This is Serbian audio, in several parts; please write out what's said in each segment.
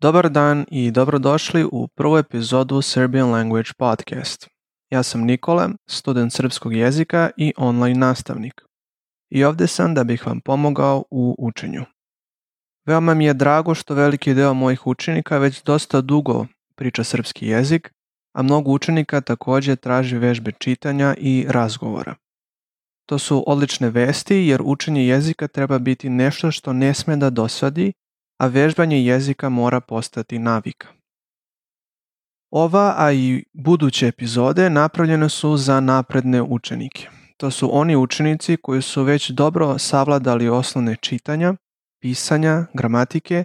Dobar dan i dobrodošli u prvu epizodu Serbian Language Podcast. Ja sam Nikola, student srpskog jezika i online nastavnik. I ovdje sam da bih vam pomogao u učenju. Veoma mi je drago što veliki deo mojih učenika već dosta dugo priča srpski jezik, a mnogo učenika također traži vežbe čitanja i razgovora. To su odlične vesti jer učenje jezika treba biti nešto što ne sme da dosadi a vežbanje jezika mora postati navika. Ova, a i buduće epizode napravljene su za napredne učenike. To su oni učenici koji su već dobro savladali osnovne čitanja, pisanja, gramatike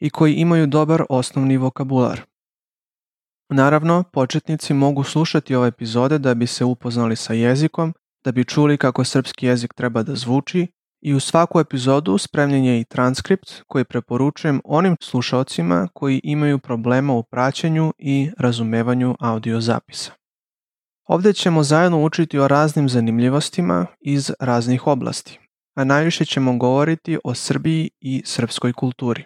i koji imaju dobar osnovni vokabular. Naravno, početnici mogu slušati ove epizode da bi se upoznali sa jezikom, da bi čuli kako srpski jezik treba da zvuči i u svaku epizodu spremljen je i transkript koji preporučujem onim slušalcima koji imaju problema u praćenju i razumevanju audio zapisa. Ovdje ćemo zajedno učiti o raznim zanimljivostima iz raznih oblasti, a najviše ćemo govoriti o Srbiji i srpskoj kulturi.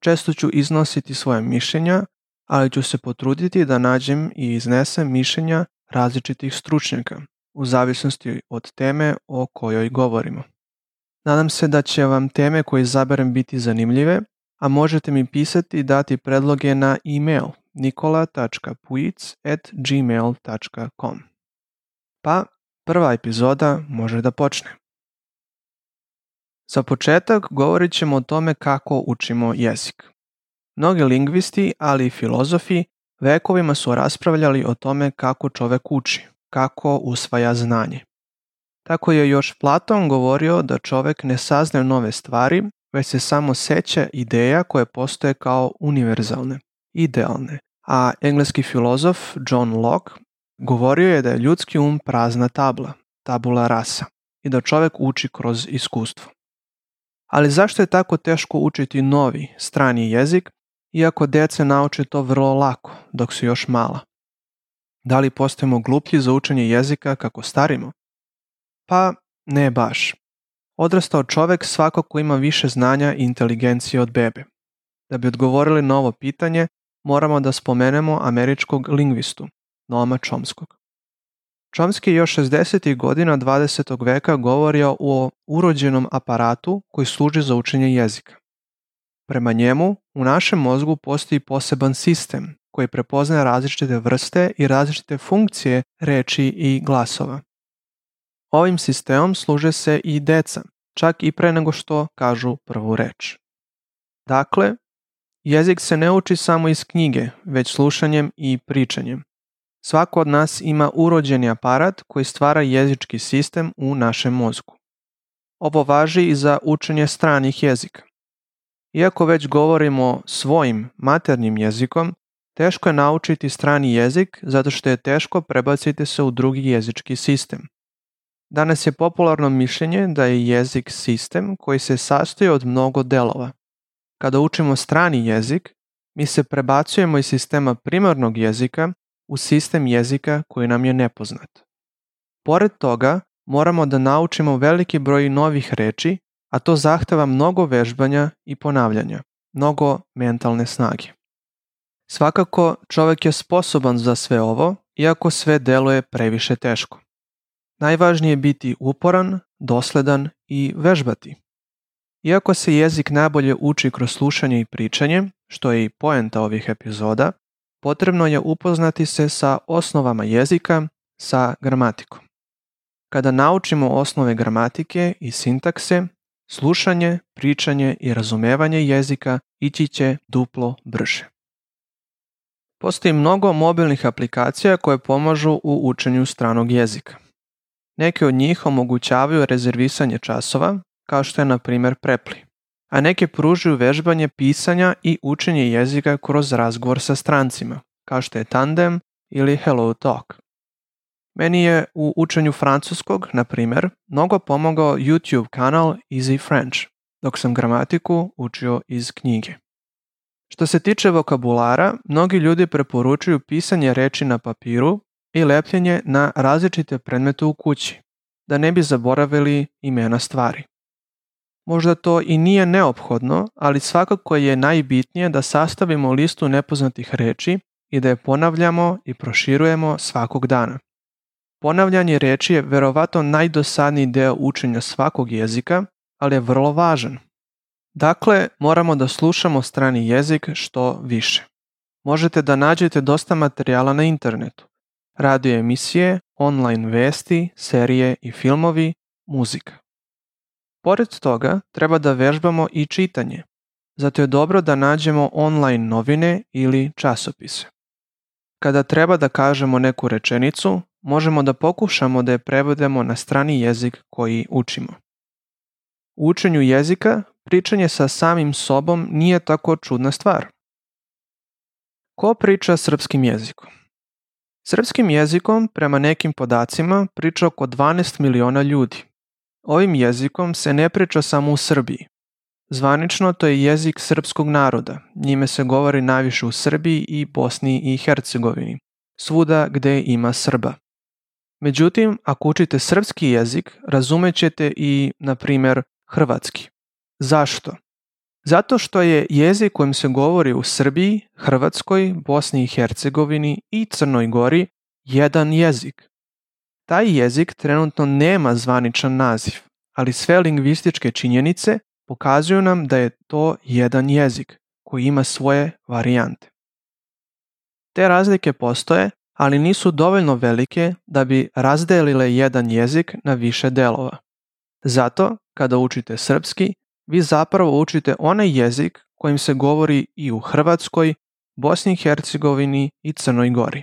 Često ću iznositi svoje mišljenja, ali ću se potruditi da nađem i iznesem mišljenja različitih stručnjaka, u zavisnosti od teme o kojoj govorimo. Nadam se da će vam teme koje izaberem biti zanimljive, a možete mi pisati i dati predloge na e-mail nikola.puic.gmail.com Pa, prva epizoda može da počne. Za početak govorit ćemo o tome kako učimo jezik. Mnogi lingvisti, ali i filozofi, vekovima su raspravljali o tome kako čovek uči, kako usvaja znanje. Tako je još Platon govorio da čovjek ne saznaje nove stvari, već se samo seća ideja koje postoje kao univerzalne, idealne. A engleski filozof John Locke govorio je da je ljudski um prazna tabla, tabula rasa, i da čovjek uči kroz iskustvo. Ali zašto je tako teško učiti novi, strani jezik, iako djece nauče to vrlo lako, dok su još mala? Da li postajemo gluplji za učenje jezika kako starimo? Pa ne baš. Odrastao čovjek svakako ima više znanja i inteligencije od bebe. Da bi odgovorili na ovo pitanje, moramo da spomenemo američkog lingvistu, Noama Chomskog. Chomsky je još 60. godina 20. veka govorio o urođenom aparatu koji služi za učenje jezika. Prema njemu, u našem mozgu postoji poseban sistem koji prepoznaje različite vrste i različite funkcije reči i glasova. Ovim sistemom služe se i deca, čak i pre nego što kažu prvu reč. Dakle, jezik se ne uči samo iz knjige, već slušanjem i pričanjem. Svako od nas ima urođeni aparat koji stvara jezički sistem u našem mozgu. Ovo važi i za učenje stranih jezika. Iako već govorimo svojim maternim jezikom, teško je naučiti strani jezik zato što je teško prebaciti se u drugi jezički sistem. Danas je popularno mišljenje da je jezik sistem koji se sastoji od mnogo delova. Kada učimo strani jezik, mi se prebacujemo iz sistema primarnog jezika u sistem jezika koji nam je nepoznat. Pored toga, moramo da naučimo veliki broj novih reči, a to zahteva mnogo vežbanja i ponavljanja, mnogo mentalne snage. Svakako, čovjek je sposoban za sve ovo, iako sve deluje previše teško. Najvažnije je biti uporan, dosledan i vežbati. Iako se jezik najbolje uči kroz slušanje i pričanje, što je i poenta ovih epizoda, potrebno je upoznati se sa osnovama jezika, sa gramatikom. Kada naučimo osnove gramatike i sintakse, slušanje, pričanje i razumevanje jezika ići će duplo brže. Postoji mnogo mobilnih aplikacija koje pomažu u učenju stranog jezika. Neke od njih omogućavaju rezervisanje časova, kao što je na primjer Prepli, a neke pružuju vežbanje pisanja i učenje jezika kroz razgovor sa strancima, kao što je Tandem ili Hello Talk. Meni je u učenju francuskog, na primjer, mnogo pomogao YouTube kanal Easy French, dok sam gramatiku učio iz knjige. Što se tiče vokabulara, mnogi ljudi preporučuju pisanje reči na papiru i lepljenje na različite predmete u kući, da ne bi zaboravili imena stvari. Možda to i nije neophodno, ali svakako je najbitnije da sastavimo listu nepoznatih reči i da je ponavljamo i proširujemo svakog dana. Ponavljanje reči je verovatno najdosadniji deo učenja svakog jezika, ali je vrlo važan. Dakle, moramo da slušamo strani jezik što više. Možete da nađete dosta materijala na internetu. Radio emisije, online vesti, serije i filmovi, muzika. Pored toga, treba da vežbamo i čitanje. Zato je dobro da nađemo online novine ili časopise. Kada treba da kažemo neku rečenicu, možemo da pokušamo da je prevedemo na strani jezik koji učimo. U učenju jezika pričanje sa samim sobom nije tako čudna stvar. Ko priča srpskim jezikom? Srpskim jezikom, prema nekim podacima, priča oko 12 miliona ljudi. Ovim jezikom se ne priča samo u Srbiji. Zvanično to je jezik srpskog naroda, njime se govori najviše u Srbiji i Bosni i Hercegovini, svuda gde ima Srba. Međutim, ako učite srpski jezik, razumećete i, na primjer, hrvatski. Zašto? Zato što je jezik kojim se govori u Srbiji, Hrvatskoj, Bosni i Hercegovini i Crnoj Gori jedan jezik. Taj jezik trenutno nema zvaničan naziv, ali sve lingvističke činjenice pokazuju nam da je to jedan jezik koji ima svoje varijante. Te razlike postoje, ali nisu dovoljno velike da bi razdelile jedan jezik na više delova. Zato, kada učite srpski, vi zapravo učite onaj jezik kojim se govori i u Hrvatskoj, Bosni i Hercegovini i Crnoj Gori.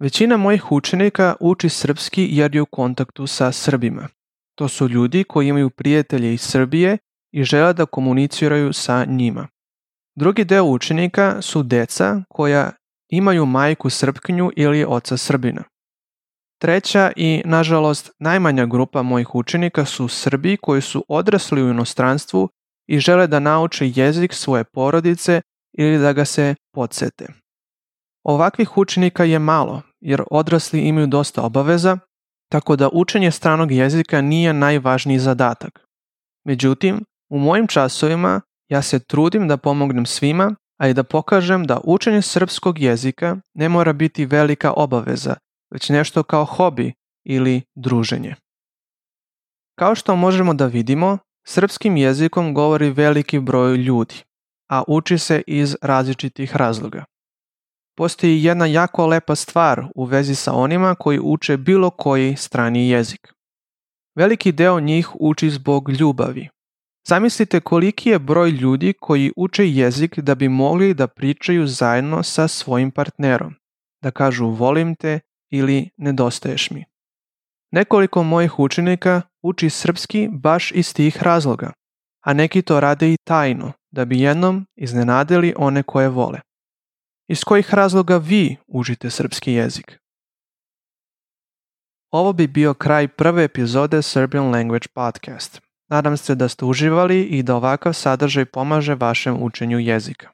Većina mojih učenika uči srpski jer je u kontaktu sa Srbima. To su ljudi koji imaju prijatelje iz Srbije i žele da komuniciraju sa njima. Drugi deo učenika su deca koja imaju majku srpkinju ili oca srbina. Treća i, nažalost, najmanja grupa mojih učenika su Srbi koji su odrasli u inostranstvu i žele da nauče jezik svoje porodice ili da ga se podsete. Ovakvih učenika je malo, jer odrasli imaju dosta obaveza, tako da učenje stranog jezika nije najvažniji zadatak. Međutim, u mojim časovima ja se trudim da pomognem svima, a i da pokažem da učenje srpskog jezika ne mora biti velika obaveza, već nešto kao hobi ili druženje. Kao što možemo da vidimo, srpskim jezikom govori veliki broj ljudi, a uči se iz različitih razloga. Postoji jedna jako lepa stvar u vezi sa onima koji uče bilo koji strani jezik. Veliki deo njih uči zbog ljubavi. Zamislite koliki je broj ljudi koji uče jezik da bi mogli da pričaju zajedno sa svojim partnerom, da kažu volim te ili nedostaješ mi. Nekoliko mojih učenika uči srpski baš iz tih razloga, a neki to rade i tajno, da bi jednom iznenadili one koje vole. Iz kojih razloga vi užite srpski jezik? Ovo bi bio kraj prve epizode Serbian Language Podcast. Nadam se da ste uživali i da ovakav sadržaj pomaže vašem učenju jezika.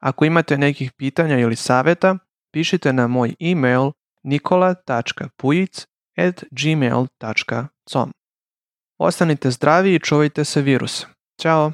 Ako imate nekih pitanja ili saveta, pišite na moj e-mail nikola.pujic at gmail.com Ostanite zdravi i čuvajte se virusa. Ćao!